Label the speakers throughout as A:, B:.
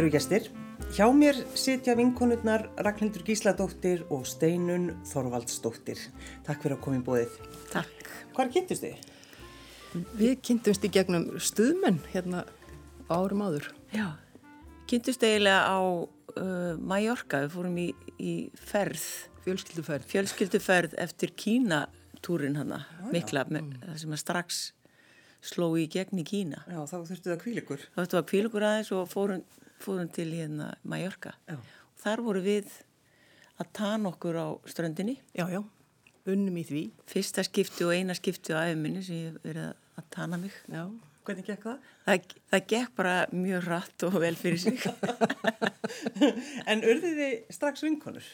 A: Kæru gestir, hjá mér sitja vinkonurnar Ragnhildur Gísladóttir og Steinun Þorvaldsdóttir. Takk fyrir að koma í bóðið.
B: Takk.
A: Hvar kynntust þið?
B: Við kynntumst í gegnum stuðmenn hérna árum áður.
C: Já, kynntust eiginlega á uh, Mallorca, við fórum í, í ferð,
B: Fjölskylduferð.
C: fjölskylduferð eftir Kínatúrin hana, mikla, með, það sem að strax sló í gegn í Kína.
A: Já, þá þurftu það kvílikur.
C: Það var kvílugur aðeins og fórum, fórum til hérna Mallorca. Þar voru við að tana okkur á ströndinni,
B: Já, já, unnum í því.
C: fyrsta skipti og eina skipti á æfuminni sem ég verið að- tana mig.
B: Já.
A: Hvernig gekk það?
C: Það, það gekk bara mjög rætt og vel fyrir sig.
A: En urðið þið strax vinkonur?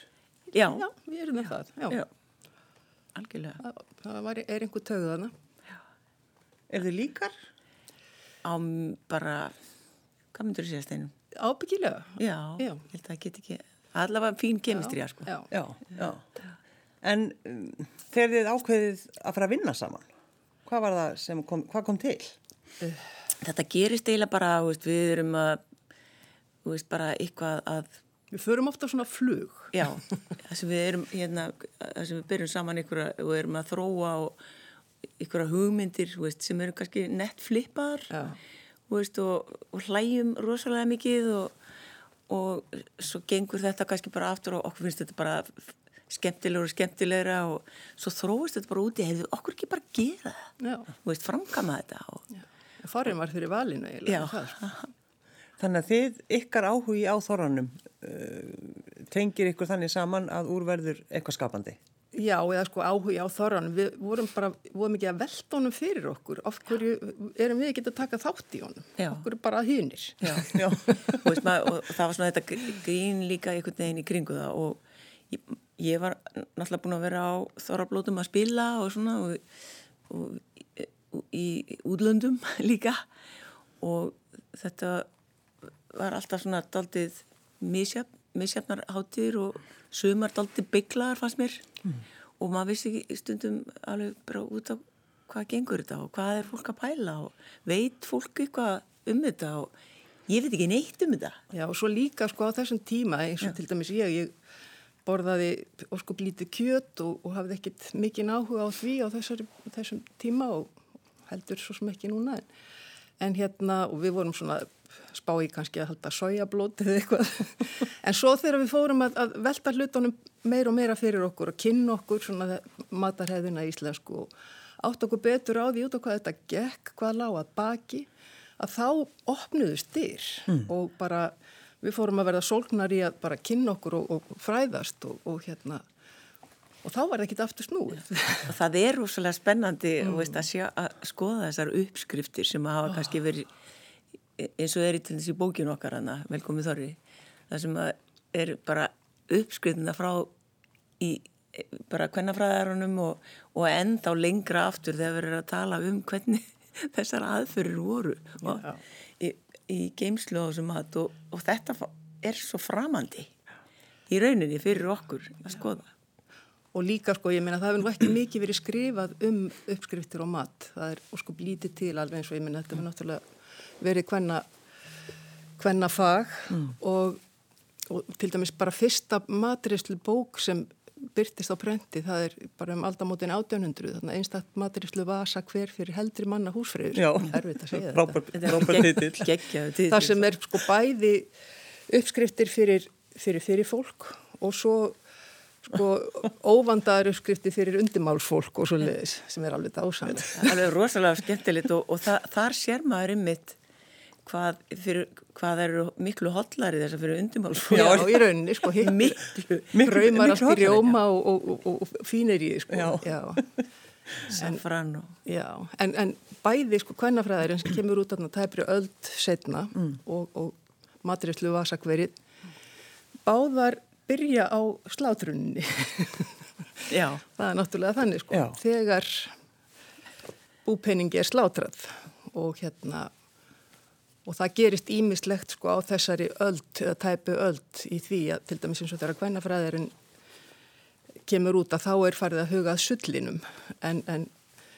C: Já,
B: Já, við erum með það. Já.
C: já, algjörlega.
B: Það, það var, er einhver tögðana.
A: Er þið líkar?
C: á m- bara, hvað myndur þú segja steinum?
B: Ábyggilega.
C: Já,
B: Já.
C: ég held að það get ekki, allavega fín kemistrija sko.
B: Já.
A: Já, já. En um, þegar þið ákveðið að fara að vinna saman, hvað var það sem kom, hvað kom til?
C: Þetta gerist eiginlega bara, þú veist, við erum að, þú veist, bara eitthvað að,
B: Við förum ofta svona flug.
C: já, það sem við erum, hérna, það sem við byrjum saman ykkur og erum að þróa og ykkur hugmyndir, þú veist, sem eru kannski nett flippaðar,
B: Já.
C: Veist, og, og hlæjum rosalega mikið og, og svo gengur þetta kannski bara aftur og okkur finnst þetta bara skemmtilegur og skemmtilegra og svo þróist þetta bara úti, hefðu okkur ekki bara gera það, framkama þetta og,
B: Farin var fyrir valinu eiginlega.
A: Þannig að þið, ykkar áhugi á þorranum, uh, tengir ykkur þannig saman að úrverður eitthvað skapandi?
B: Já, eða sko áhuga á þorranum. Við vorum bara, vorum ekki að velta honum fyrir okkur. Af hverju erum við ekki að taka þátt í honum?
C: Já.
B: Okkur er bara hýnir.
C: Já,
A: Já.
C: Þú veist, maður, og það var svona þetta gr- grín líka einhvern veginn í kringu það og ég, ég var náttúrulega búin að vera á þorrablótum að spila og svona og, og, og í útlöndum líka og þetta var alltaf svona daldið misjafn, misjafnar hátir og sumar daldið bygglaðar fannst mér og maður vissi ekki stundum alveg bara út af hvað gengur þetta og hvað er fólk að pæla og veit fólk eitthvað um þetta og ég veit ekki neitt um þetta.
B: Já, og svo líka sko á þessum tíma, eins og til dæmis ég, ég borðaði óskup lítið kjöt og, og hafði ekkit mikinn áhuga á því á þessari, þessum tíma og heldur svo sem ekki núna. En, en hérna, og við vorum svona spái kannski að halda sojablót eða eitthvað. en svo þegar við fórum að, að velta hlutunum meira og meira fyrir okkur og kynna okkur svona matarheðina íslensku og átt okkur betur á því út á hvað þetta gekk, hvað lág að baki, að þá opnuðu styr og bara við fórum að verða sólknar í að bara kynna okkur og, og fræðast og, og hérna og þá var það ekkit aftur snúið.
C: Það er rosalega spennandi mm. veist, að, sjá, að skoða þessar uppskriftir sem hafa kannski verið eins og er í til þessi bókinu okkar hana, velkomið þorri, það sem er bara uppskriftina frá í bara hvernafræðarunum og, og enda á lengra aftur þegar við erum að tala um hvernig þessar aðfyrir voru og, í, í geimslu á þessum mat og, og þetta er svo framandi í rauninni fyrir okkur að skoða.
B: Og líka sko, ég meina það hefur nú ekki mikið verið skrifað um uppskriftir og mat. Það er sko lítið til alveg eins og ég meina þetta hefur náttúrulega verið hvenna, hvenna fag mm. og, og til dæmis bara fyrsta matrislu bók sem byrtist á prenti, það er bara um aldamótin 1800, þannig að einstaktt matrislu vasa hver fyrir heldri manna húsfriður.
A: Já,
B: erfitt að segja
A: Robert,
B: þetta.
A: Robert titill.
B: Það sem er sko bæði uppskriftir fyrir, fyrir, fyrir fólk og svo sko óvandaður uppskriftir fyrir undimálsfólk og svo leiðis sem er alveg dásamlega.
C: Það er rosalega skemmtilegt og, og það, þar sér maður ymmit hvað, fyrir, hvað eru miklu hotlari þess að fyrir undimálsfólk.
B: Já, í rauninni sko hippir,
C: Miklu,
B: raumar
A: miklu
B: allt í rjóma og, og, og, og fínir í sko.
A: Já.
B: Já.
C: safran og...
B: Já, en, en bæði sko kvennafræðarinn sem kemur út af tæpri öld setna og, og matrislu vasakverið báðar byrja á slátrunni.
C: Já,
B: Það er náttúrulega þannig sko.
A: Já.
B: Þegar búpenningi er slátrað og hérna og það gerist ímislegt sko á þessari öld eða tæpu öld í því að til dæmis eins og þegar kvennafræðirinn kemur út að þá er farið að hugað sullinum en, en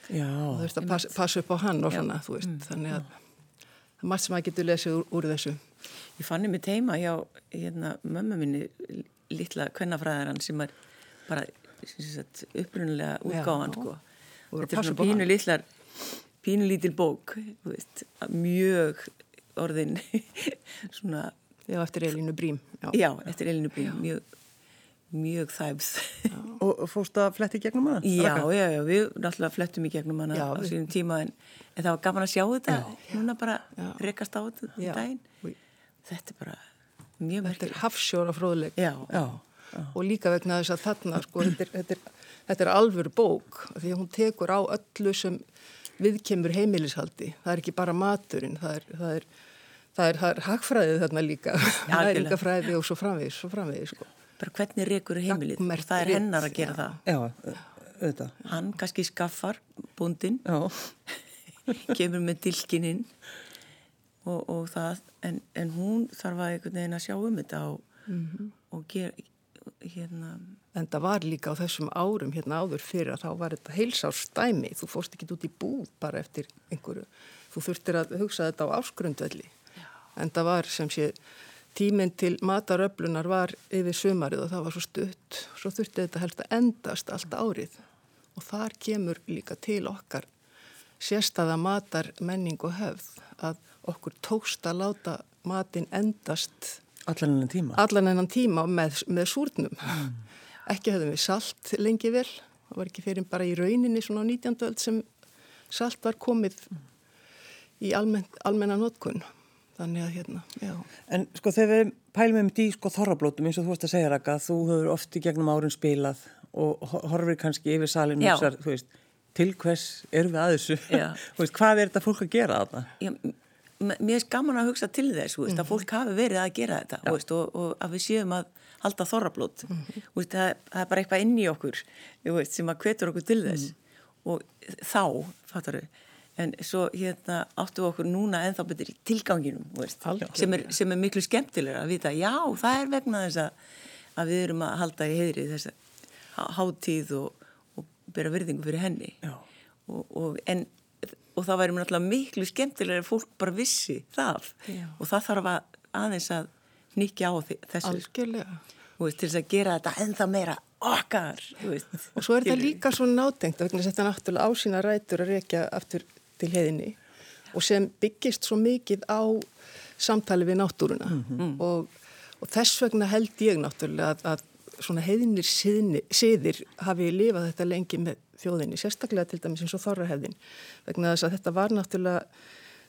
A: Já,
B: þú veist að pass, passa upp á hann og
C: Já.
B: svona þú veist þannig að það er margt sem maður getur lesið úr, úr þessu.
C: Ég fann mér teima hjá hérna, mömmu minni, litla kvennafræðarann sem er bara upprunnulega útgáðan sko. Þetta er svona pínu litlar, pínu lítil bók, veist, mjög orðin svona...
B: Já, eftir Elínu Brím.
C: Já, já eftir Elínu Brím, mjög, mjög þæfð.
A: Og fórst að fletti gegnum hana?
C: Já, já, já, við náttúrulega flettum í gegnum hana já, á sínum tíma en, en það var gaman að sjá þetta, núna bara rekast á þetta í daginn. Þetta er bara.
B: Þetta er hafsjóra fróðleg.
C: Já, já.
B: Og líka vegna þess að þarna, sko, þetta er, þetta er, þetta er alvöru bók, því að hún tekur á öllu sem viðkemur heimilishaldi. Það er ekki bara maturinn, það er, það er það er, er hagfræðið þarna líka næringafræði og svo framvegis, svo framvegis sko.
C: bara hvernig rekur heimilið og það er hennar að gera
A: já. það já, auðvitað.
C: hann kannski skaffar búndin kemur með dilkininn og, og það en, en hún þarf að einhvern veginn að sjá um þetta og, mm -hmm. og gera hérna.
B: En það var líka á þessum árum hérna áður fyrir að þá var þetta heilsárstæmi þú fórst ekki út í búð bara eftir einhverju. Þú þurftir að hugsa þetta á áskrundvelli en það var sem sé tíminn til mataröflunar var yfir sumarið og það var svo stutt. Svo þurfti þetta helst að endast allt árið. Og þar kemur líka til okkar sérstaða matar menning og höfð að okkur tókst að láta matin endast
A: allan enn tíma,
B: allan enn tíma með, með súrnum mm. ekki höfðum við salt lengi vel það var ekki fyrir bara í rauninni svona á 19. öld sem salt var komið í almen, almenna notkunn Þannig að hérna, já.
A: En sko þegar við pælum um því sko þorrablótum eins og þú veist að segja Raka, þú hefur oft í gegnum árun spilað og horfir kannski yfir salin og þessar, þú veist, til hvers erum við að þessu? hvað er þetta fólk að gera þarna?
C: Já, mér er gaman að hugsa til þess, veist, mm -hmm. að mhm. fólk hafi verið að gera þetta, þú veist, og, og að við séum að halda þorrablót, mm -hmm. veist, það, það er bara eitthvað inn í okkur, sem að hvetur okkur til þess mm -hmm. og þá, fattar við, en svo hérna áttu okkur núna ennþá betur í tilganginum sem, er, sem er miklu skemmtilega að vita já það er vegna þess að, að við erum að halda í heðri þess að háttíð og, og bera virðingu fyrir henni og, og, en, og það væri mér alltaf miklu skemmtilega að fólk bara vissi það. Já. og það þarf að aðeins að nýkja á þessu.
B: Algjörlega.
C: Veist, til þess að gera þetta ennþá meira okkar
B: og svo er þetta líka svo nátengt vegna að þetta náttúrulega ásýna rætur að reykja aftur til heðinni og sem byggist svo mikið á samtali við náttúruna. Mm. -hmm. og, og þess vegna held ég náttúrulega að, að svona heiðinir siðir hafi lifað þetta lengi með þjóðinni, sérstaklega til dæmis eins og þorrahefðin vegna þess að þetta var náttúrulega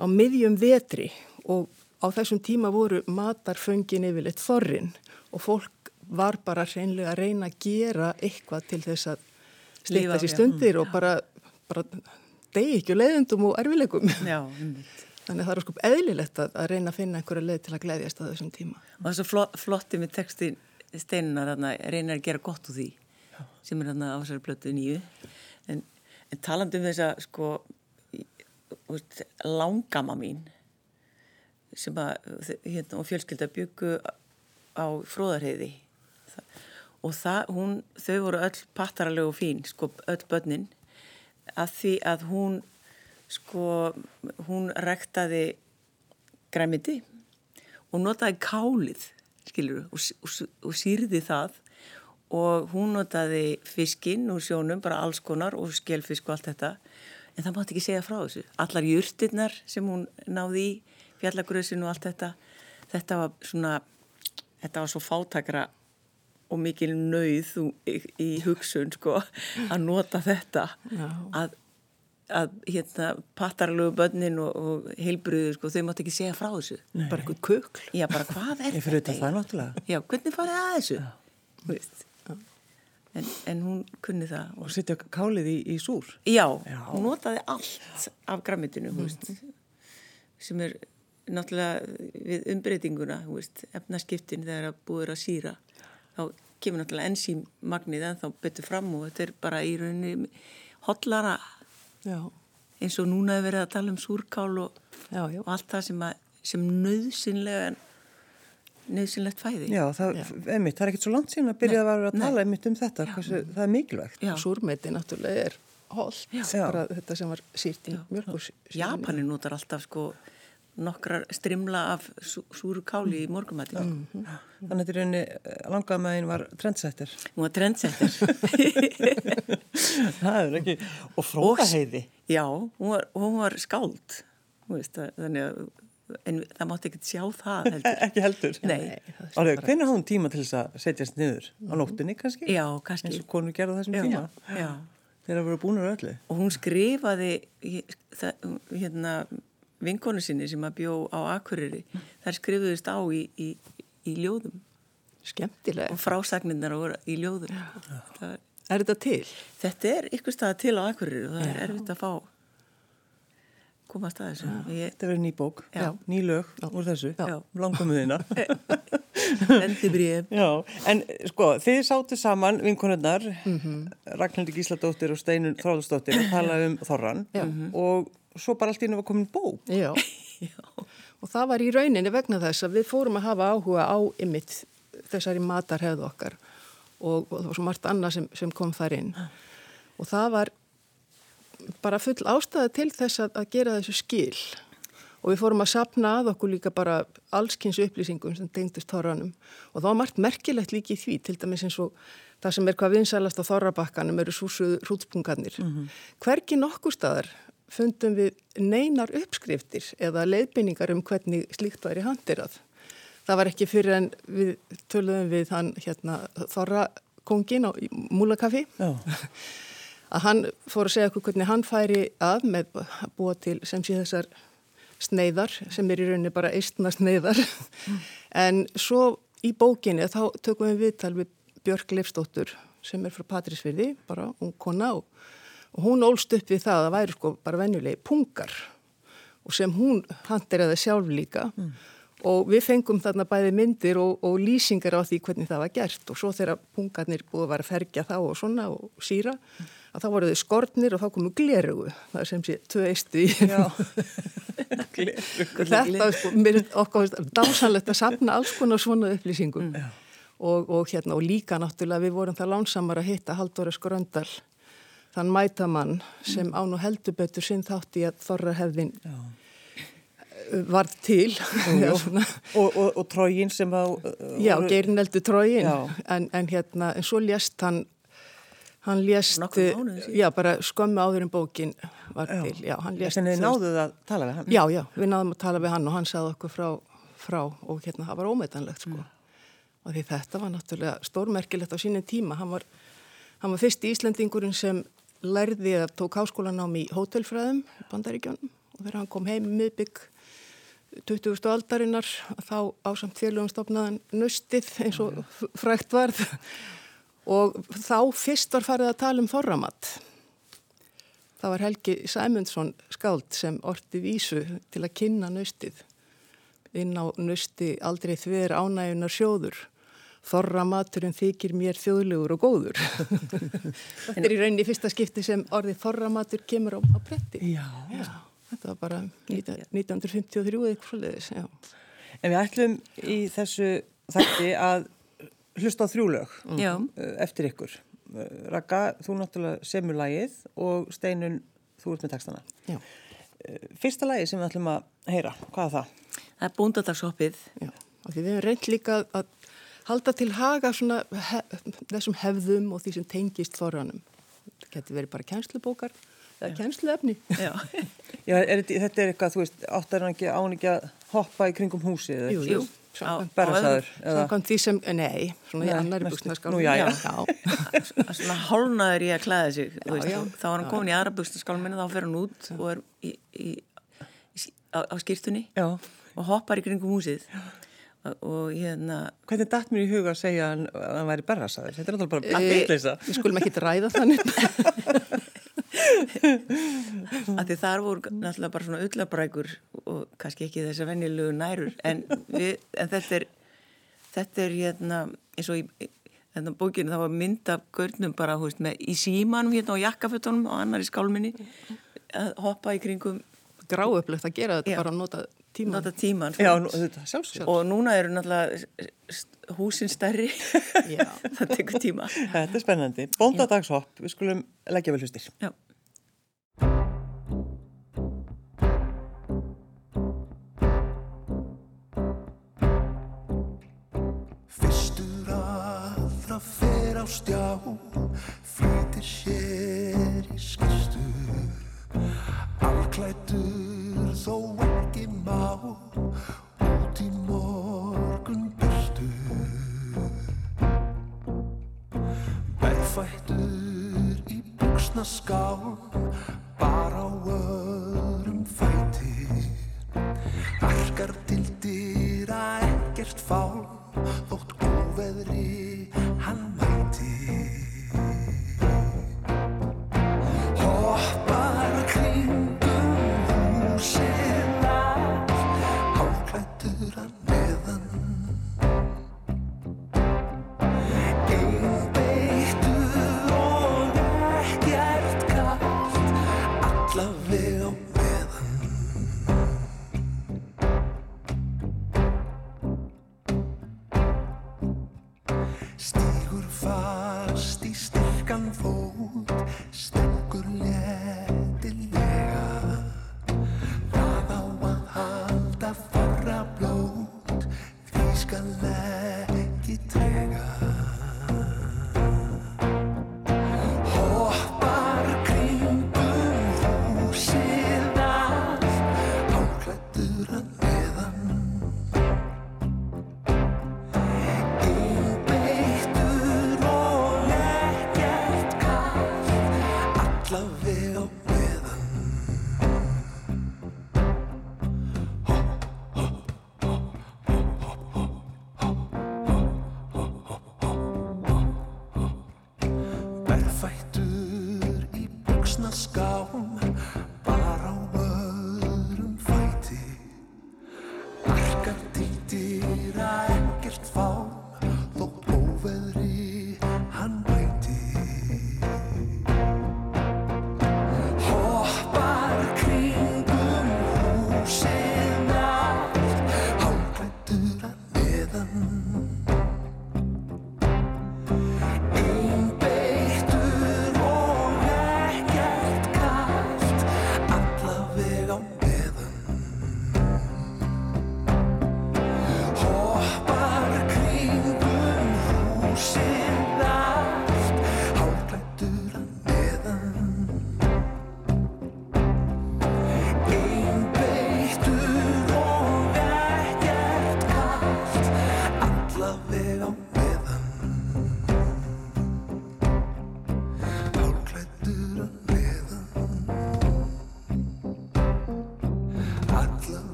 B: á miðjum vetri og á þessum tíma voru matarföngin yfirleitt þorrin og fólk var bara hreinlega að reyna að gera eitthvað til þess að sleita sér stundir og bara, bara degi ekki og leiðendum og erfileikum. Já, Þannig að það er sko eðlilegt að, að reyna að finna einhverja leið til að gleyðjast að þessum tíma.
C: Og það er svo flott, flotti með textin steinar að reyna að gera gott úr því. Sem er þarna á þessari blötu nýju. En, en talandu um þess að sko veist, langama mín sem að hérna, og fjölskylda byggu á fróðarheiði og það, hún, þau voru öll pattaralegu og fín, sko öll börnin að því að hún sko, hún rektaði græmiti og notaði kálið skilur, og, og, og sýrði það og hún notaði fiskinn úr sjónum, bara alls konar og skjelfisk og allt þetta en það mátti ekki segja frá þessu. Allar júrtirnar sem hún náði í, fjallagröðsinn og allt þetta, þetta var svona, þetta var svo fátakra og mikil nauð í, í hugsun sko að nota þetta Já. að, að hérna pattarlegu börnin og, og heilbröðu sko þau mátt ekki segja frá þessu
B: Nei. bara eitthvað kökl
C: Já bara hvað er
A: þetta?
C: Já hvernig farið að þessu? En, en hún kunni það.
A: Og setja kálið í, í súr?
C: Já, Já, hún notaði allt af grammitinu mm. sem er náttúrulega við umbreytinguna efnaskiptin þegar að búið að síra þá kemur náttúrulega ensímagnið en þá betur fram og þetta er bara í rauninni hotlara já. eins og núna hefur verið að tala um súrkál og, já, og allt það sem, að, sem nöðsynlega nöðsynlegt fæði.
A: Já, það, einmitt, það er ekkert svo langt síðan að byrja að vera að tala einmitt um þetta, Hversu, það er mikilvægt.
B: Súrmeiti náttúrulega er hold, bara þetta sem var sírt í mjölkur.
C: Japanin notar alltaf sko nokkrar strimla af sú, súru káli í morgumætti mm -hmm.
A: Þannig að þetta í rauninni langaði með einn var trendsetter.
C: Hún var trendsetter.
A: Það er ekki og frókaheiði
C: Já, hún var, hún var skáld veist, þannig að en það mátti ekkert sjá það
A: heldur. ekki heldur?
C: Nei.
A: Alveg, hvernig hafði hún tíma til þess að setjast niður? Á nóttunni kannski?
C: Já, kannski.
A: eins og konur gerða þessum já, tíma?
C: Já.
A: Þeir að vera búinur öllu?
C: Og hún skrifaði hérna vinkonu sinni sem að bjó á Akureyri þar skrifuðist á í, í, í ljóðum
B: skemmtilega
C: og frásagninnar í ljóðum
B: Er þetta til?
C: Þetta er ykkur stað til á Akureyri og það er erfitt að fá komast að þessu.
A: Ég... Þetta verður ný bók, já. ný lög já. úr þessu, langkomiðina
C: Endibrið
A: En sko, þið sáttu saman vinkonunnar mm -hmm. Ragnhildi Gísladóttir og Steinun Þráðustóttir að tala um Þorran og svo bara allt ínum var komin bók.
B: Já. Já, og það var í rauninni vegna þess að við fórum að hafa áhuga á ymitt þessari matarhefðu okkar. Og, og það var svo margt annað sem, sem kom þar inn. Og það var bara full ástæða til þess að, að gera þessu skil og við fórum að sapna að okkur líka bara allskynns upplýsingum sem tengdist þorranum og það var margt merkilegt líki í því til dæmis eins og það sem er hvað vinsælast á þorrabakkanum eru súsuð hrútspungarnir. Mm -hmm. Hverki nokkur staðar fundum við neinar uppskriftir eða leiðbynningar um hvernig slíkt væri handirað. Það var ekki fyrir en við töluðum við hann hérna Þorrakongin á Múlakafi að hann fór að segja okkur hvernig hann færi að með að búa til sem sé þessar sneiðar sem er í rauninni bara eistna sneiðar mm. en svo í bókinni þá tökum við viðtal við Björk Leifstóttur sem er frá Patrísfyrði, bara hún kona og og hún ólst upp við það að það væri sko bara venjulegi pungar og sem hún handir eða sjálf líka mm. Og við fengum þarna bæði myndir og, og lýsingar á því hvernig það var gert og svo þegar pungarnir búið að vera að ferja þá og svona og síra mm. að þá voru þau skortnir og þá komu glerugu það er sem sé tvö eistu í þetta sko, mér okkar dásanlegt að sapna alls konar svona upplýsingum mm. og, og hérna og líka náttúrulega við vorum það lánsamar að hitta Halldóra Skoröndal þann mætamann sem án og heldur betur sinn þátt í að þorra hefðin Já. Var til.
A: Já, og, og, og trógin sem á
B: uh, Já, geirineldu trógin en, en hérna, en svo lést hann hann lést já, bara skömmu áður en bókin var já. til.
A: Já, Þess að þið náðuð að tala við hann?
B: Já, já, við náðum að tala við hann og hann sagði okkur frá, frá og hérna, það var ómetanlegt sko. Mm. og því þetta var náttúrulega stórmerkilegt á sínum tíma. Hann var, hann var fyrst í Íslandingurinn sem lærði að tók háskólanám í hótelfræðum bandaríkjónum og þegar hann kom heim miðbygg 20. aldarinnar þá ásamt félögum stopnaðan nöstið eins og frækt varð og þá fyrst var farið að tala um þorramatt. Það var Helgi Sæmundsson skáld sem orti vísu til að kynna nöstið inn á nösti aldrei þver ánægunar sjóður þorra maturinn þykir mér þjóðlegur og góður. Þetta er í rauninni fyrsta skipti sem orðið þorra matur kemur á, á pretti.
A: Já. já.
B: Þetta var bara 1953 eða eitthvað svolítið, já.
A: En við ætlum í þessu þætti að hlusta á þrjúlaug mm. eftir ykkur. Raka, þú náttúrulega semur lagið og Steinun, þú ert með textana. Já. Eh, fyrsta lagi sem við ætlum að heyra, hvað er það?
C: Það er búndadagshoppið.
B: Já, og því við hefum reynd líka að halda til haga svona hef, þessum hefðum og því sem tengist þorranum. Það getur verið bara kænslubókar eða kænsluefni.
A: Já, Já er, þetta er eitthvað, þú veist, áttar hann ekki án ekki að hoppa í kringum húsið?
B: Jú, jú.
A: Berðasaður?
B: Samkvæmt því sem, nei, svona í annari buksnaskálum.
A: Nú, já, já.
C: Svona hálnaður í að klæða sig, já, veist, já, þá er hann komin í aðra buksnaskálum minna, þá fer hann út og er í, í, í, á, á skýrtunni og hoppar í kringum húsið. Já og hérna
A: Hvernig dætt mér í huga að segja að hann væri berrasaður? Þetta er náttúrulega bara að eitthvað
B: Við skulum ekki ræða þannig
C: Því þar voru náttúrulega bara svona öllabrækur og kannski ekki þess að venjulegu nærur en, við, en þetta er þetta er hérna eins og í þetta bókinu þá var mynd af görnum bara veist, með, í símanum hérna á jakkafötunum og annar í skálminni að hoppa í kringum
B: Gráöflögt að gera þetta Já. bara að nota
C: tíman. Nota tíman.
A: Já, nú, þetta sjálfsög.
C: Og núna eru náttúrulega húsin stærri. það tekur tíma.
A: Þetta er spennandi. Bóndadagshopp, við skulum leggja vel hlustir. Já.
D: Stjá flytir sér í skýrstu Alklættur þó ekki má út í morgun byrstu Berfættur í buksna skál bara á öðrum fæti. Arkar til dýra ekkert fál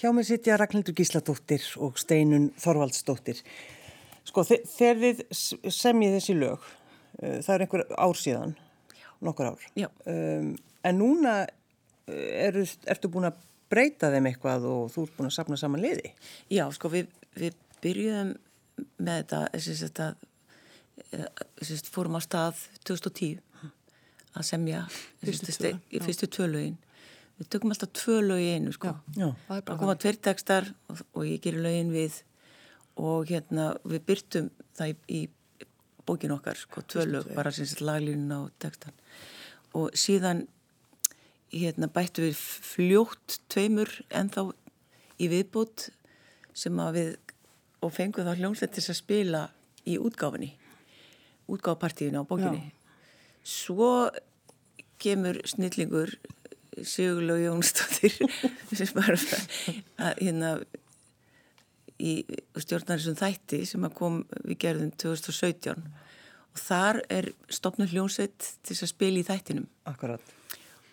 A: Hjá mig sitja Ragnhildur Gísladóttir og Steinun Þorvaldsdóttir. Sko, þe þegar þið semjið þessi lög, uh, það er einhver ár síðan, nokkur ár.
C: Já.
A: Um, en núna uh, eru, ertu búin að breyta þeim eitthvað og þú ert búin að sapna saman liði.
C: Já, sko við, við byrjuðum með þetta, þess að þetta, þess að fórum á stað 2010 að semja
B: Fyrstu
C: fyrstu, fyrstu tvö lögin. Við tökum alltaf tvö lög í einu, sko.
A: Já.
B: Það er
C: Það
B: bara
C: koma tveir textar og, og ég gerir lögin við og hérna við byrtum það í, í bókin okkar, sko, tvö lög, bara sem sagt laglínuna og textan. Og síðan hérna bættu við fljótt tveimur ennþá í viðbót sem að við og fengum þá hljómsveit til þess að spila í útgáfinni, útgáfapartíðinu á bókinni. Svo kemur snillingur Sigurlaug Jónsdóttir sem bara að hérna í stjórnar þessum þætti sem að kom við gerðum 2017 og þar er stopnum hljómsveit til þess að spila í þættinum.
A: Akkurat.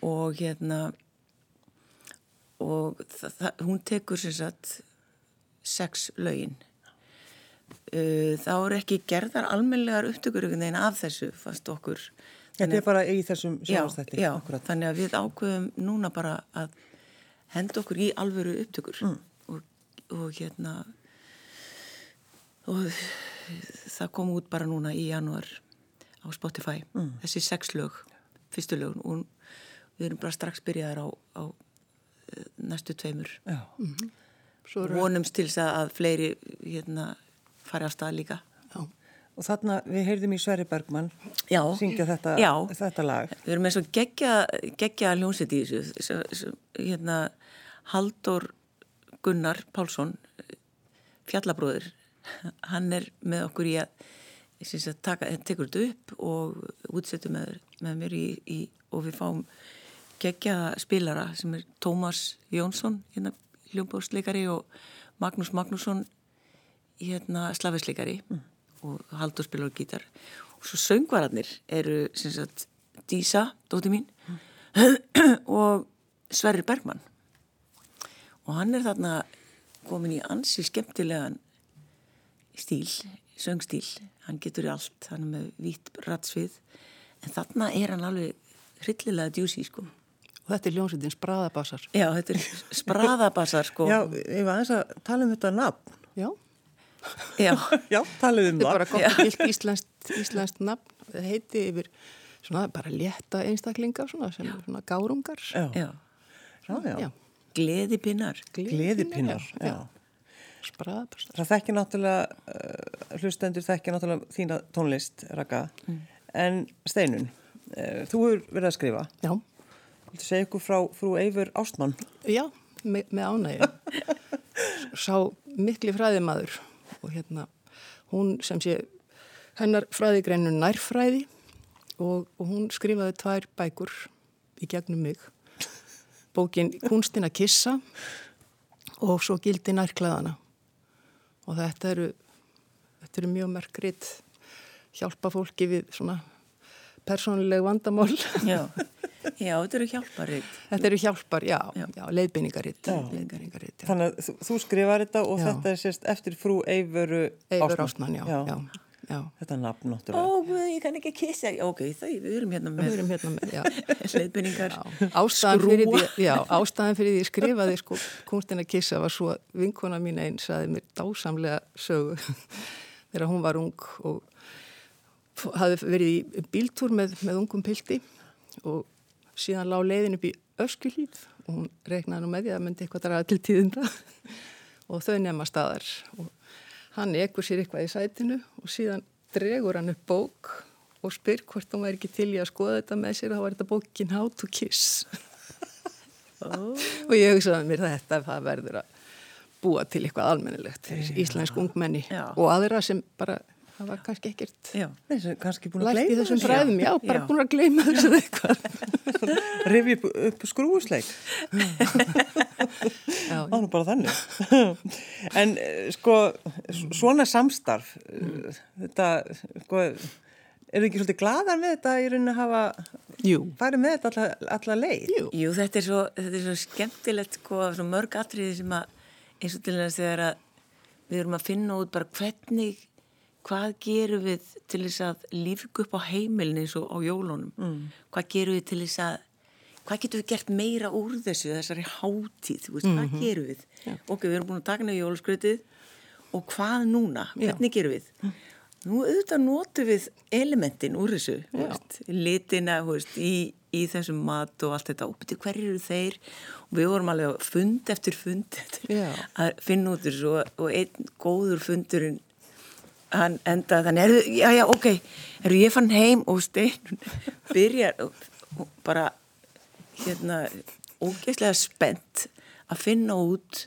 C: og hérna og hún tekur sem sagt sex lögin. Uh, þá eru ekki gerðar almenlegar upptökur af þessu fast okkur
A: Þetta er bara í þessum
C: já,
A: sjónastætti.
C: já, þannig að við ákveðum núna bara að henda okkur í alvöru upptökur
A: Mm.
C: og, og hérna og það kom út bara núna í januar á Spotify
A: Mm.
C: þessi sex lög, fyrstu lögun og við erum bara strax byrjaðar á, á eh, næstu tveimur
A: Já.
B: Svo eru,
C: vonumst til þess að fleiri hérna fari á stað líka
B: já,
A: Og þarna við heyrðum í Sverri Bergmann
C: Já.
A: syngja þetta,
C: Já.
A: þetta lag.
C: Við erum eins og geggja, geggja hljómsett í þessu. Hérna, Haldur Gunnar Pálsson, fjallabróður, hann er með okkur í að, að taka, tekur þetta upp og útsettu með, með mér í, í, og við fáum geggja spilara sem er Tómas Jónsson, hérna, hljómbórsleikari og Magnús Magnússon, hérna, slafisleikari mm. Og Haldur spilar gítar. Og svo söngvararnir eru, sem sagt, Dísa, dóti mín, mm. og Sverri Bergmann og hann er þarna komin í ansi skemmtilegan stíl, söngstíl hann getur í allt, hann er með vít ratsvið, en þarna er hann alveg hryllilega djúsi sko.
B: Og þetta er ljónsveitin Spraðabassar.
C: Já, þetta er Spraðabassar sko.
A: Já, ég var aðeins að tala um þetta nafn.
B: Já.
C: Já.
A: Já, talið um
B: það. Þetta er bara gott gilt íslenskt, íslenskt nafn. Það heiti yfir svona bara létta einstaklinga svona sem svona gárungar.
A: Já,
C: Já.
A: já, já.
C: Gleðipinnar.
A: Gleðipinnar, já.
B: Spraðabassar.
A: Það þekki náttúrulega, uh, hlustendur þekki náttúrulega þína tónlist, Raka. En Steinun, uh, þú hefur verið að skrifa.
B: Já.
A: Viltu segja ykkur frá frú Eifur Ástmann?
B: Já, me, með ánægja. Sá mikli fræðimaður og hérna hún sem sé hennar fræðigreinu nærfræði og, og hún skrifaði tvær bækur í gegnum mig. Bókin Kunstin að kissa og svo Gildi nærklæðana. Og þetta eru, þetta eru mjög merkrit hjálpa fólki við svona persónuleg vandamál.
C: Já. Já, þetta eru hjálparið.
B: Þetta eru hjálpar, já,
C: Já.
B: já,
A: já. Þannig að þú, þú skrifar þetta og
B: Já.
A: þetta er sérst eftir frú Eifuru
B: Eifur Ástmann, já, já, já.
A: Þetta nafn
C: Ó,
A: náttúrulega.
C: guð, ég kann ekki kissa. Ok, þau, við erum hérna
B: Við
C: með
B: erum hérna með, já. Ástæðan fyrir því, já, ástæðan fyrir því ég skrifaði sko kunstin að kissa var svo vinkona mín einn saði mér dásamlega sögu þegar hún var ung og hafði verið í bíltúr með, með ungum pilti og síðan lág leiðin upp í öskulíð og hún regnaði nú með því að myndi eitthvað draga til tíðinda. Og þau nefna staðar. Og hann ekkur sér eitthvað í sætinu og síðan dregur hann upp bók og spyr hvort hún væri ekki til í að skoða þetta með sér. Og þá var þetta bókin How to Kiss. Og ég hugsaði mér þetta það verður að búa til eitthvað almennilegt íslensk ungmenni
C: Já.
B: og aðra sem bara það var kannski ekkert
C: Já.
A: Er kannski búin að
B: lært í þessum
A: þessu.
B: fræðum, já, bara
C: Já.
B: búin að gleyma þessu eitthvað
A: Rifi upp, upp skrúusleik.
B: já,
A: Það er nú bara þannig. en eh, sko, svona samstarf, eh, þetta, sko, eru ekki svolítið gladar með þetta í rauninni að hafa
B: jú,
A: farið með þetta alla, alla leið?
B: jú
C: Jú, þetta er svo, þetta er svo skemmtilegt sko, svo mörg atriði sem að eins og til þess að við erum að finna út bara hvernig hvað gerum við til þess að lífgu upp á heimilin eins og á jólunum? Mm. hvað gerum við til þess að hvað getum við gert meira úr þessu þessari hátíð, veist, hvað gerum við? Ok, við erum búin að taka nefnir jóluskrötið og hvað núna, hvernig gerum við? Nú auðvitað notum við elementin úr þessu veist, litina veist, í, í þessum mat og allt þetta. Og betur hverju eru þeir? Og við vorum alveg fund eftir fund eftir,
B: Já.
C: að finna út þessu og, og einn góður fundurinn hann endaði þannig, er, já já ok. Er ég fann heim og stein byrjar og, og bara hérna ógeðslega spennt að finna út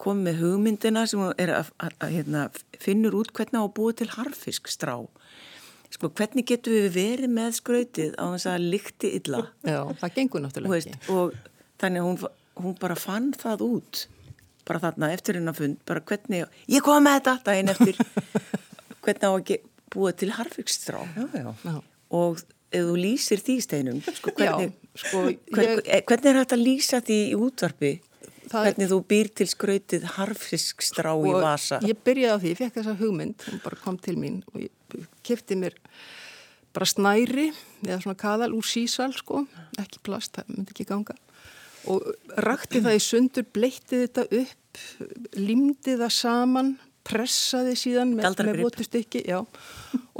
C: komið með hugmyndina sem er að, að, að hérna, finnur út hvernig á að búa til harfiskstrá. Sko hvernig getum við verið með skrautið á þess að lykti illa?
B: Já, það gengur náttúrulega ekki.
C: og þannig að hún, hún bara fann það út bara þarna eftir hennar fund bara hvernig, ég kom með þetta daginn eftir. Hvernig á að búa til harfiskstrá
A: Já, já.
B: já,
C: og ef þú lýsir því steinum sko, hvernig,
B: Já, sko,
C: hvern,
B: ég-
C: hvernig er hægt að lýsa því í útvarpi?
B: Það-
C: hvernig þú býr til skrautið harfiskstrá í
B: og
C: vasa?
B: ég byrjaði á því, ég fekk þessa hugmynd hún bara kom til mín og ég kefti mér bara snæri eða svona kaðal úr sísal sko, ekki plast, það myndi ekki ganga og rakti það í sundur bleitti þetta upp limdi það saman pressaði síðan með, með votustykki og,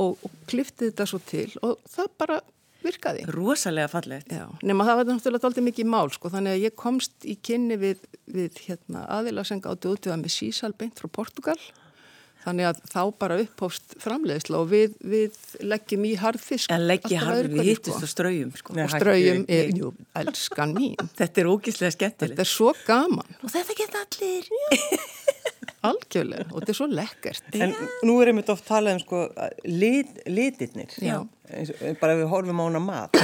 B: og klifti þetta svo til og það bara virkaði.
C: Rosalega fallegt.
B: Já, nema það var náttúrulega doldið mikið mál sko, þannig að ég komst í kynni við, við hérna, aðila sem gáttu útvöða með sísal beint frá Portugal Þannig að þá bara upphófst framleiðsla og við, við leggjum í harðfisk.
C: En
B: alltaf
C: harður,
B: öðru
C: við hittust
B: sko.
C: á ströyjum sko.
B: Og
A: ekki.
B: er, jú, elskan mín.
C: Þetta er ógíslega skemmtilegt.
B: Þetta er svo gaman,
C: Og þetta geta allir.
B: algjörlega, og þetta er svo lekkert.
A: En nú er einmitt oft talað um sko lit, litirnir.
B: Já.
A: Eins, og- bara við horfum á hana mat.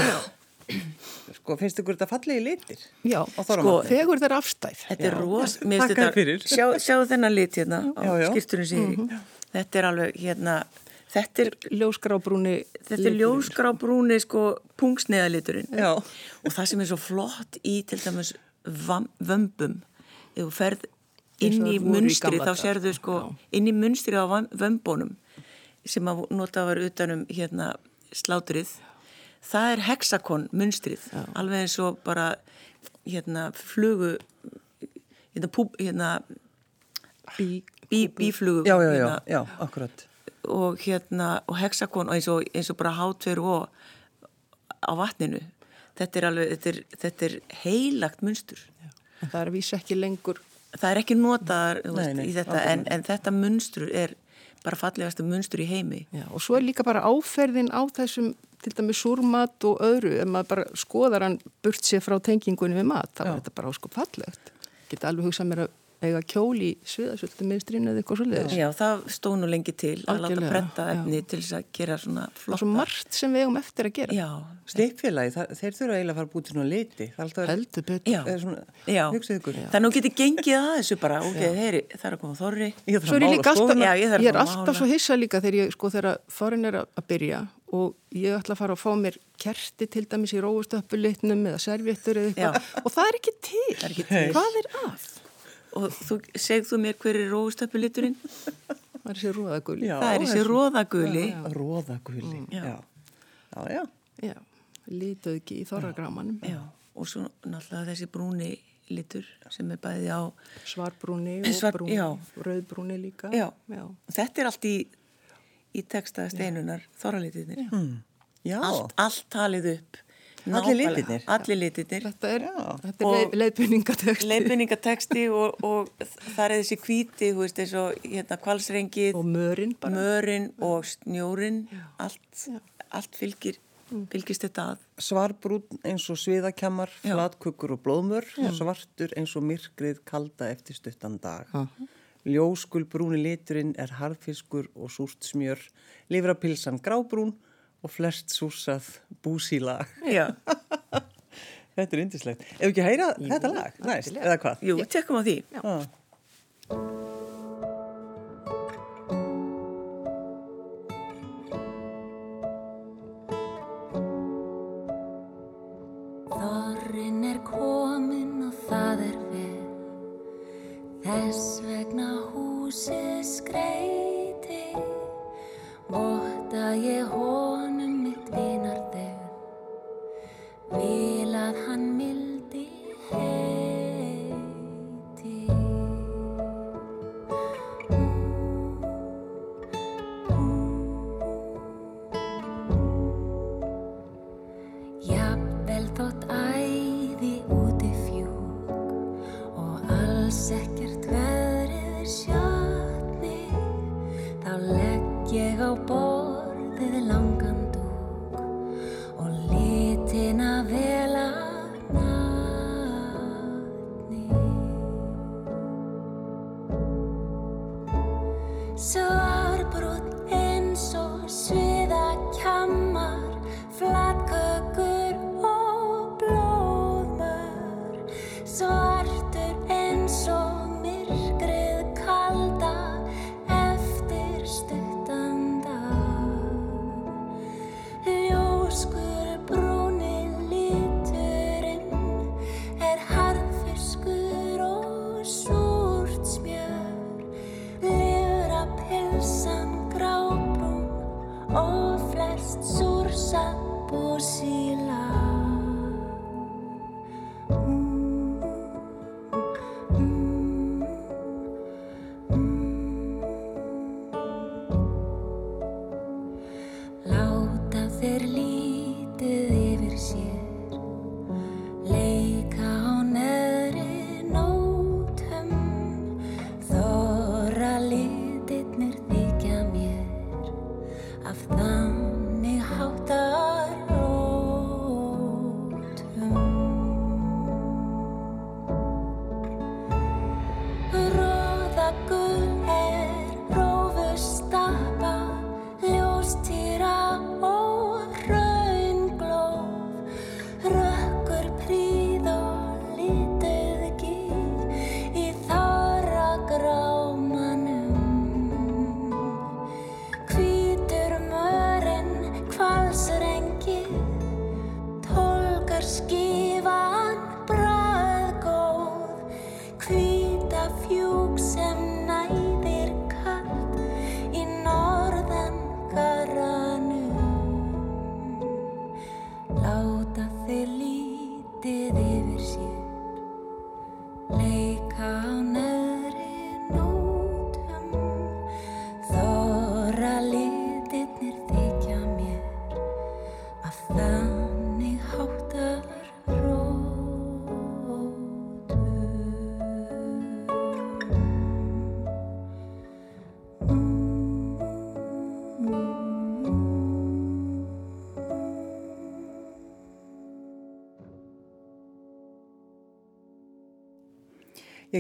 A: sko, finnst ykkur þetta fallegi litir?
B: Já, sko, þegar þetta er afstæð.
C: Þetta er ros, mér finnst þetta,
A: fyrir.
C: sjá, sjá þennan lit hérna á
A: Já, já.
C: skýrstunum síðri. Þetta er alveg hérna, þetta er,
B: Ljósgrábrúni.
C: þetta er ljósgrábrúni sko pungsneðaliturinn.
A: Já.
C: Og það sem er svo flott í til dæmis vömbum, ef þú ferð inn í
B: í
C: munstri,
B: gamla
C: þá sérðu sko, inn í munstri á vömbunum sem að nota var utanum hérna slátrið, það er hexakon munstrið, alveg eins og bara hérna flugu hérna, púp, hérna
B: Bí,
C: bí, bíflugu
A: Já, já, já,
C: hérna,
A: já, akkurat.
C: og hérna og hexakon og eins og, eins og bara hátver og á vatninu. Þetta er alveg, þetta er, þetta er heilagt munstur.
B: En það er að vísa ekki lengur.
C: það er ekki notaðar
A: Nei, nei,
C: í þetta en, en þetta munstur er bara fallegasta munstur í heimi.
B: Já, og svo er líka bara áferðin á þessum til dæmis súrmat og öðru ef maður bara skoðar hann burt sér frá tengingunni við mat, þá
A: Já.
B: er þetta bara óskup fallegt. Geta alveg hugsað mér að eiga kjól í sviðasöldu miðstrinu eða eitthvað svo leiðis.
C: Já, það stóð nú lengi til að láta
B: Algjörlega,
C: prenta
B: já.
C: efni til þess að gera svona
B: Og
C: flotta
B: svo margt sem við eigum eftir að gera.
A: Það- þeir þurfa eiginlega að fara búið til svona liti. Það alltaf
B: Heldur betur.
C: já,
A: er svona,
C: já.
A: hugsið ykkur.
C: Þannig að þú getur gengið að þessu bara, ok, heyri, það er að koma þorri
A: Ég þarf að mála.
C: Já, ég þarf
B: ég er alltaf svo hissa líka þegar ég, sko, þegar þorrin er að byrja og ég ætla að fara að fá mér kerti til dæmis í róustöppulitnum eða servéttur eða eitthvað og það er ekki til.
C: Er ekki til.
B: Hvað er að?
C: Og þú, segð þú mér hver er róstöpuliturinn?
B: Það er þessi róðaguli.
C: Það er þessi róðaguli
A: Róðaguli.
C: Já.
A: Já. Já, já.
B: Já, lítið ekki í þorragrámanum.
C: Já, og svo náttúrulega þessi brúni litur sem er bæði á
B: Svarbrúni og
C: Svar-
B: brúni,
C: já.
B: rauðbrúni líka.
C: Já,
B: já.
C: þetta er allt í, í texta steinunar þorralitirnir.
A: Já.
C: Allt, allt talið upp.
A: Allir litirnir?
C: Allir litirnir.
B: Þetta er,
A: Já.
B: er leið, leiðbynningatökt
C: Leifbynningateksti og, og það er þessi hvíti, þú veist, eins og hérna kvalsrengið,
B: og mörinn bara.
C: mörin og snjórin, allt, allt fylgir, fylgist þetta að.
A: Svarbrún eins og sviðakjammar,
C: Já.
A: flatkukkur og blóðmör, svartur eins og myrkrið kalda eftir stuttan dag. Ljóskul brúni liturinn er harðfiskur og súrt smjör, livrapilsan grábrún og flest súsað búsílag.
C: Já.
A: Þetta er indislegt. Ef ekki heyra þetta lag, næst, eða hvað?
C: Jú, tekum á því.
A: Já.
E: Þorrin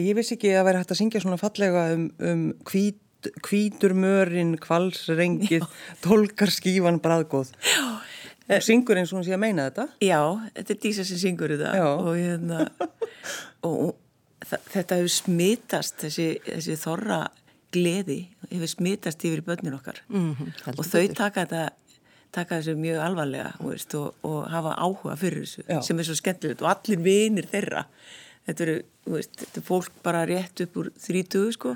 E: ég
A: vissi ekki að vera hægt að syngja svona fallega um, um hvít, hvítur mörinn, kvalsrengið, tólkarskífan, bræðgóð. Og syngur eins og hún sé að meina þetta.
C: Já, þetta er Dísa sem syngur þetta
A: Já.
C: og, hérna, og þetta hefur smitast, þessi, þessi þorra gleði hefur smitast yfir börnin okkar
B: Mhm, heldur
C: og þau taka þetta taka þessu mjög alvarlega veist, og, og hafa áhuga fyrir þessu
A: Já.
C: sem er svo skemmtilegt og allir vinir þeirra þetta eru, þú veist, þetta er fólk bara rétt upp úr þrítugu sko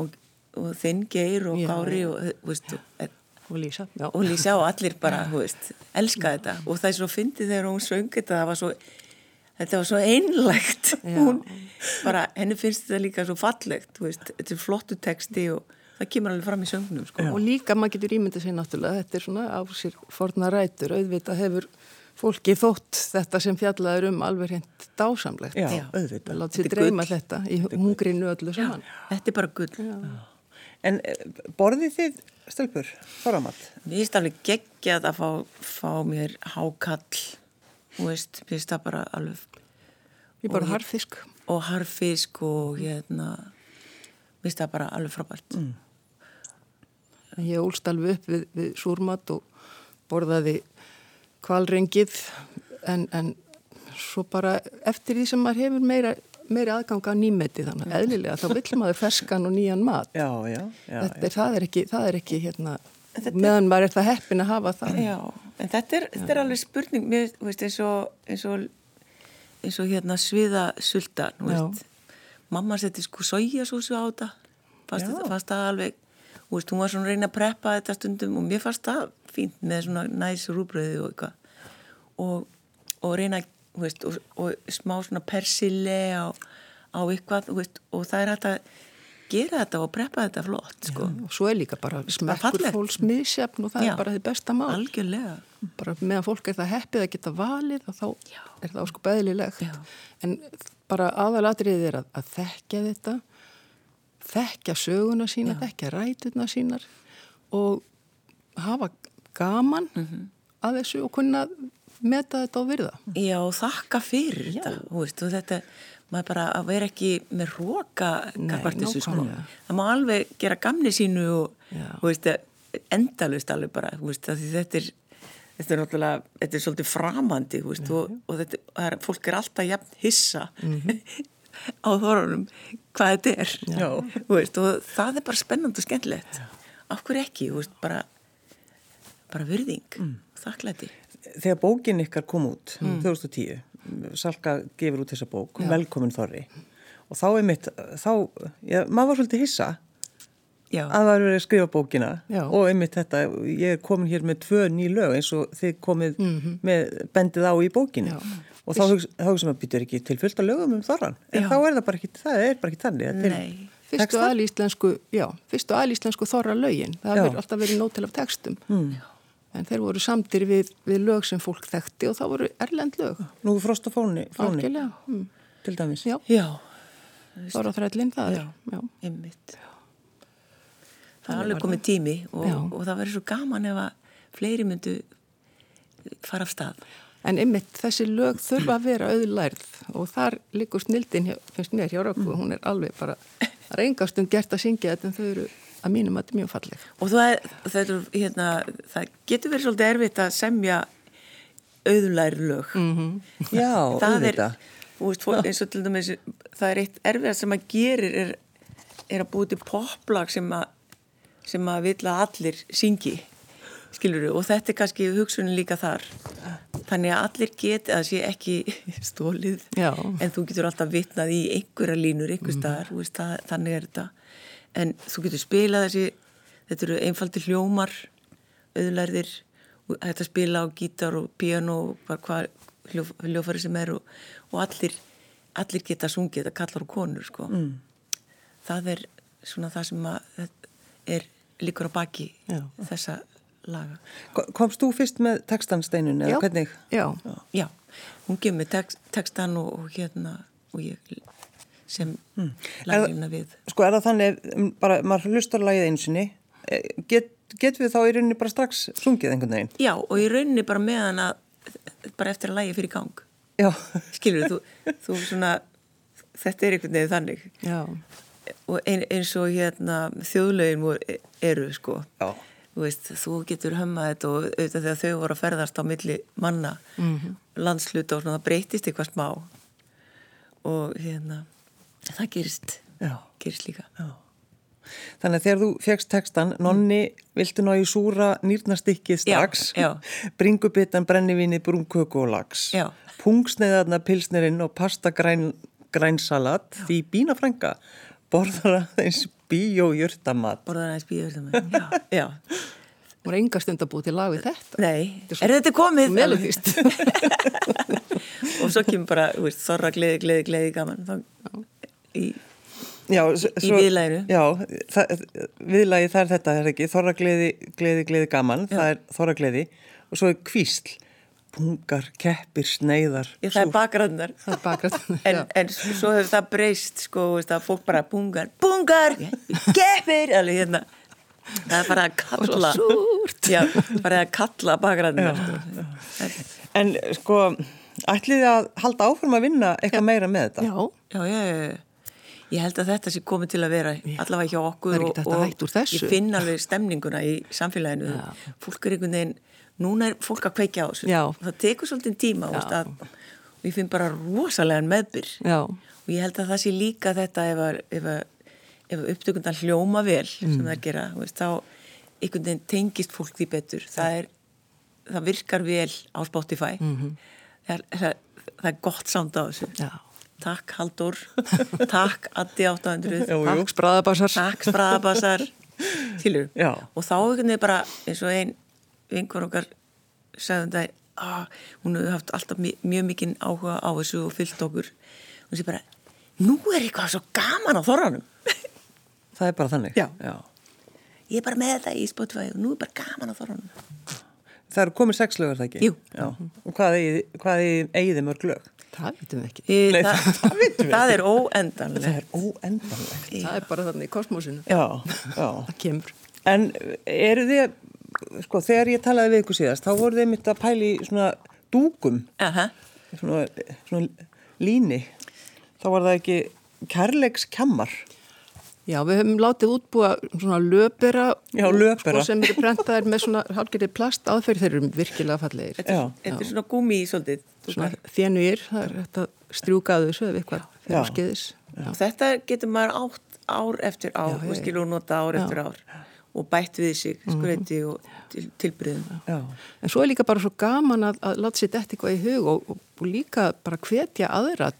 C: og, og þinn geir og
B: Já,
C: gári
B: já.
C: og, þú veist, og,
B: Og Lísa, já.
C: og Lísa og allir bara, þú veist, elska þetta og það er svo fyndið þegar hún söng þetta það var svo, þetta var svo einlægt
B: Já.
C: hún bara, henni finnst þetta líka svo fallegt þú veist, þetta er flottu texti og það kemur alveg fram í söngnum sko.
B: Og líka maður getur ímyndið sér náttúrulega, þetta er svona á sér forna rætur, auðvitað hefur fólki þótt þetta sem fjallaður um alveg hreint dásamlegt.
A: Já,
C: Já.
A: auðvitað.
B: Látt sér dreyma
C: gull.
B: þetta í hungrinu öllu saman.
C: þetta er bara gull
A: En eh, borðið þið, stelpur, þorramat?
C: mér finnst alveg geggjað að fá, fá mér hákall þú veist, mér finnst það bara alveg
B: Ég bara harfisk.
C: og harfisk og hérna mér finnst það bara alveg frábært
B: Mm. Ég úlst alveg upp við, við súrmat og borðaði kvalrengið en, en svo bara eftir því sem maður hefur meira, meira aðganga á nýmeti þannig að eðlilega þá vill maður ferskan og nýjan mat.
A: Já, já, já.
B: Þetta það er ekki, það er ekki hérna, meðan maður er það heppin að hafa það.
C: Já, en þetta er, þetta er alveg spurning mér veist, eins og eins og, eins og hérna sviða sulta þú
B: Já.
C: veist, mamma setti sko sójasúsu á þetta fannst það alveg veist, hún var svona að reyna að preppa þetta stundum og mér fannst það fínt með svona næs rúbröði og eitthvað og, og reyna veist, og, og smá svona persille á, á eitthvað veist, og það er hægt að gera þetta og preppa þetta flott sko.
B: Og svo er líka bara smekkur fólks misjafn og það
C: Já.
B: er bara þið besta mál.
C: algjörlega
B: Bara meðan fólk er það heppið að geta valið og þá er það sko beðlilegt.
C: Já.
B: En bara aðalatriðið er að, að þekkja þetta, þekkja söguna sína, þekkja ræturna sínar og hafa gaman að þessu og kunna meta þetta og virða.
C: Já, og þakka fyrir þetta, þú veist, og þetta, maður bara að vera ekki með róka gafart þessu, sko. Það má alveg gera gamni sínu og,
B: Já.
C: þú veist, endalust alveg bara, veist, þetta er, þetta er náttúrulega, þetta er svolítið framandi, og, og þetta, er, fólk er alltaf jafn hissa á þorunum hvað þetta er,
A: Já.
C: þú veist, og það er bara spennandi og skemmtilegt. Af hverju ekki, þú veist, bara, bara virðing, þakklæti.
A: Þegar bókin ykkar kom út, 2010, Salka gefur út þessa bók, Velkomin Þorri, og þá er mitt, þá, já, maður var svolítið hissa
C: Já.
A: að það var verið að skrifa bókina
B: Já.
A: og einmitt þetta, ég er komin hér með tvö ný lög eins og þið komið með bendið á í bókinni
B: Já.
A: og þá hugsa, þá hugsa maður býtur ekki til fullt af lögum um þorran, en
C: Já.
A: þá er það bara ekki, það er bara ekki þannig. er.
B: Fyrstu
A: textar.
B: aðlíslensku, já, fyrstu aðlíslensku þorra lögin, það hefur alltaf verið nót til af textum. En þeir voru samtir við, við lög sem fólk þekkti og það voru erlend lög.
A: Nú frost og fóni, fóni
B: Algjörlega, mm.
A: til dæmis.
B: já,
C: Já,
B: þorra þrællin, það er,
C: Já.
B: já.
C: einmitt. Það er alveg komið tími og,
B: Já.
C: og það verður svo gaman ef að fleiri myndu fara af stað.
B: En einmitt þessi lög þurfa að vera auðlærð og þar likur snildin, finnst mér hjá Rökku, hún er alveg bara reyngastum gert að syngja þetta en þau eru að mínum að þetta er mjög falleg.
C: Og það, það, er, hérna, það getur verið svolítið erfitt að semja auðlæri lög.
A: Já,
C: það er,
A: auðvitað.
C: þú veist, fólk, eins og til dæmis, það er eitt erfiðar sem að gerir er, er að búið til poplag sem að, sem að vil að allir syngi, skilur og þetta er kannski hugsunin líka þar. Þannig að allir geti, að sé ekki stólið,
B: Já.
C: en þú getur alltaf vitnað í einhverja línur, einhver staðar, þú veist, það, þannig er þetta. En þú getur spilað þessi, þetta eru einfaldi hljómar, auðlærðir, að spila á gítar og piano, og hvað, hvað, hljófari sem er og, og allir, allir geta sungið, þetta kallar og konur sko. mm. það er svona það sem að, er líkur á baki
B: Já.
C: þessa laga
A: Ko- Komst þú fyrst með textansteinun eða
B: Já.
A: hvernig?
B: Já,
C: já, hún gefur mig text, textan og, og hérna og ég sem mm. laglina við
A: Sko er það þannig, um, bara maður hlustar lagið einu sinni, eh, get, get við þá í rauninni bara strax sungið einhvern veginn?
C: já, og í rauninni bara meðan að bara eftir að lagi fyrir í gang
A: Já,
C: skilur þú, þú svona þetta er einhvern veginn þannig
B: já,
C: ein, eins og hérna þjóðlegin voru, eru sko
A: Já.
C: þú veist, þú getur hömmað þetta og auðvitað þegar þau voru að ferðast á milli manna, -hmm. landsluta og svona það breytist eitthvað smá og hérna það gerist,
A: Já.
C: gerist líka
A: já. Þannig að þegar þú fegst textan, nonni, viltu ná í súra nýrnastykkið strax,
C: Já,
A: bringubitan, brennivíni, brúnköku og lags,
C: Já.
A: pungsneiðarna, pilsnerinn og pasta græn, grænsalat, því bína frænga borðar aðeins bíó jörtamat.
C: borðar aðeins það já, já,
B: hún er enga stund að búið til lag við þetta.
C: nei,
B: Þetta er
C: er þetta komið?
B: Melodíst.
C: og svo kemur bara, þú veist, þorra, gleði, gleði, gleði, gaman þá, í,
A: Já,
C: Í viðlaginu.
A: Já, það, viðlagi það er þetta, það er ekki, þorra gleði, gleði, gleði gaman, það er þorra gleði og svo er kvísl, pungar, keppir, sneiðar.
C: ég, það er
B: bakrætt.
C: en, en svo hefur það breyst sko, veist, að fólk bara bungar bungar, geppir alveg hérna. Það er bara að kalla. já, bara að kalla bakgræðnar sko.
A: En sko, ætlið þið að halda áfram að vinna eitthvað meira með þetta?
B: Já,
C: já, já, já, já. Ég held að þetta sé komið til að vera allavega hjá okkur
B: úr þessu.
C: ég finn alveg stemninguna í samfélaginu. Fólk er einhvern veginn núna er fólk að kveikja á þessu
B: Já.
C: það tekur svolítið tíma veist, að, og ég finn bara rosalega meðbyr
B: já,
C: og ég held að það sé líka þetta ef, að- ef, að- ef upptökundan hljóma vel sem
B: Mm.
C: það er gera veist, þá einhvern veginn tengist fólk því betur það, er, það virkar vel á Spotify
B: Mhm.
C: það, er, það, það er gott samt á þessu
B: já.
C: takk Haldur takk Addi 800
A: Jú, jú.
B: Takk spraðabassar.
C: takk Spraðabassar tilur
A: Já.
C: og þá einhvern veginn bara eins og ein vinkur okkar sagði um það að hún hefur haft alltaf mjög, mikinn áhuga á þessu og fyllt okkur og sé bara, nú er eitthvað svo gaman á þorranum
A: Það er bara þannig?
C: Já.
A: Já.
C: ég er bara með þetta í Spotify og nú er bara gaman á þorranum
A: Það eru komið sex lögur það ekki?
C: Jú.
A: Já. Og hvað eigið þið mörg lög?
B: Það vitum við ekki.
A: Nei,
C: það,
A: það vitum við
C: það er
A: Það
C: óendanlegt
A: er óendanlegt.
B: Það er bara þannig í kosmosinu.
A: Já, já.
B: Það kemur.
A: En eru þið, sko, þegar ég talaði við ykkur síðast, þá voru þið mitt að pæli í svona dúkum,
C: Aha.
A: svona, svona líni. Þá var það ekki kærleikskjammar.
B: Já, við höfum látið útbúa svona löpera,
A: Já, löpera.
B: Sko, sem eru prentaðir með svona hálfgerði plast aðferð þeir eru virkilega fallegir.
C: Þetta, er-
A: Já.
C: þetta er svona gúmi í svolítið
B: Svona þénuir, það er þetta strjúkaðu þessu ef eitthvað
A: Já.
B: fyrir skeiðis.
C: þetta getur maður átt ár eftir ár
B: Já, já,
C: og skilur nota ár eftir ár og bætt við sig skreiti og til, tilbyrðum
A: Já.
B: En svo er líka bara svo gaman að, að láta sér þetta eitthvað í hug og, og, og líka bara hvetja aðra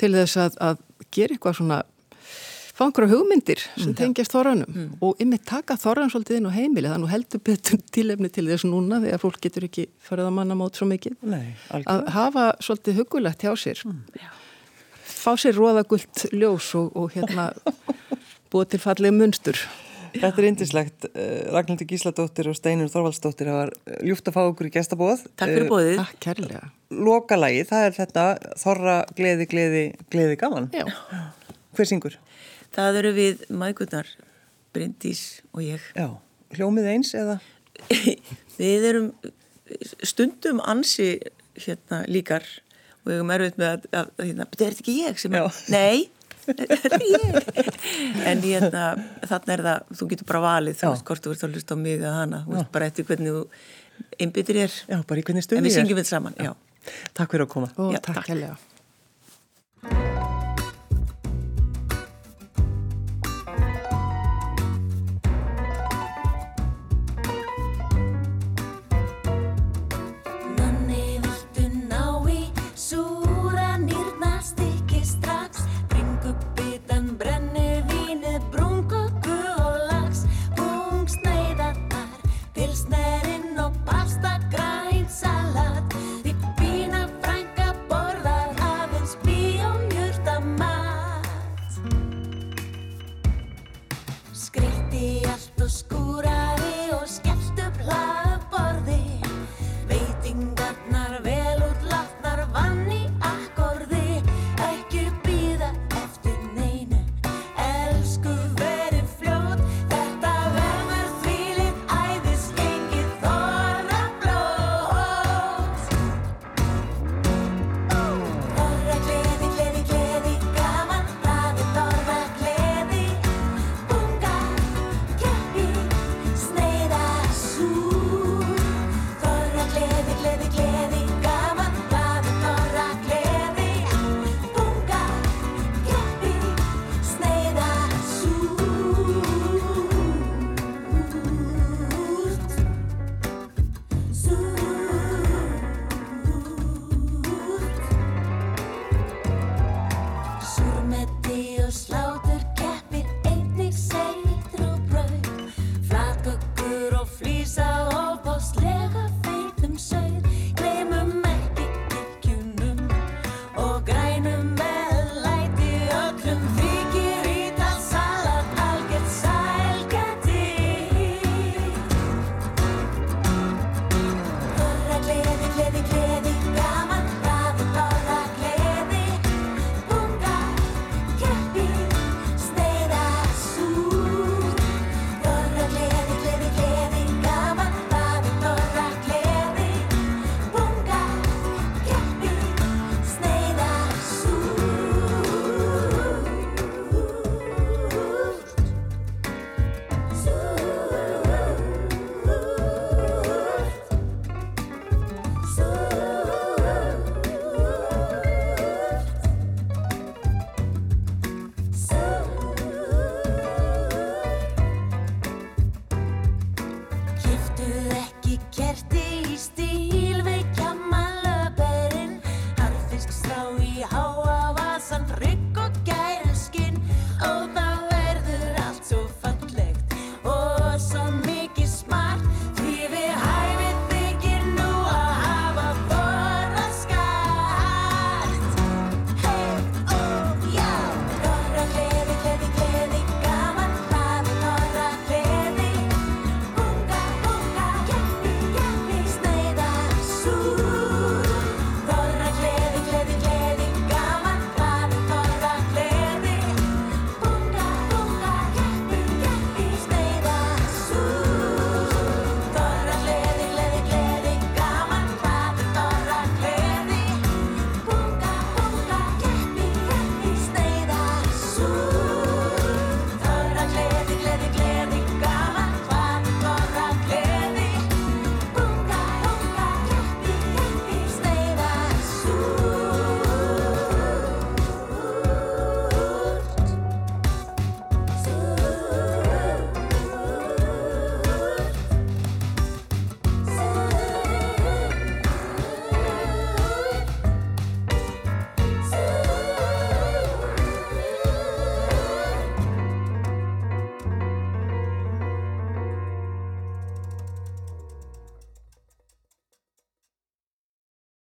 B: til þess að, að gera eitthvað svona fá einhverja hugmyndir sem tengjast þorranum og ymmið taka þorran svolítið inn á heimili þannig heldur betur tilefni til þess núna þegar fólk getur ekki farið að manna mót svo mikið.
A: Nei,
B: að hafa svolítið hugulegt hjá sér. Fá sér róðagult ljós og, og hérna búið til fallið munstur
A: Þetta er indislegt. Ragnhildur Gísladóttir og Steinur Þorvaldsdóttir hafa ljúft að fá okkur í gestabóð.
C: Takk fyrir bóðið
B: Takk kærlega
A: Lokalagi, það er þetta Þorra, gleði, gleði, gleði gaman.
B: Já.
A: Hver syngur?
C: Það eru við mægurnar Bryndís og ég
A: Já. Hljómið eins eða?
C: við erum stundum ansi hérna líkar og við erum erfitt með að, að, að hérna, þetta er ekki ég sem
A: Já.
C: að, nei þetta er ég en hérna, þarna er það þú getur bara valið, þú
A: Já.
C: veist hvort þú ert að hlusta á mig eða hana, þú veist bara eftir hvernig þú einbyttir er,
A: Já, bara í hvernig
C: en við
A: ég er.
C: syngjum við saman já.
A: Takk fyrir að koma.
C: Já,
B: takk
C: takk.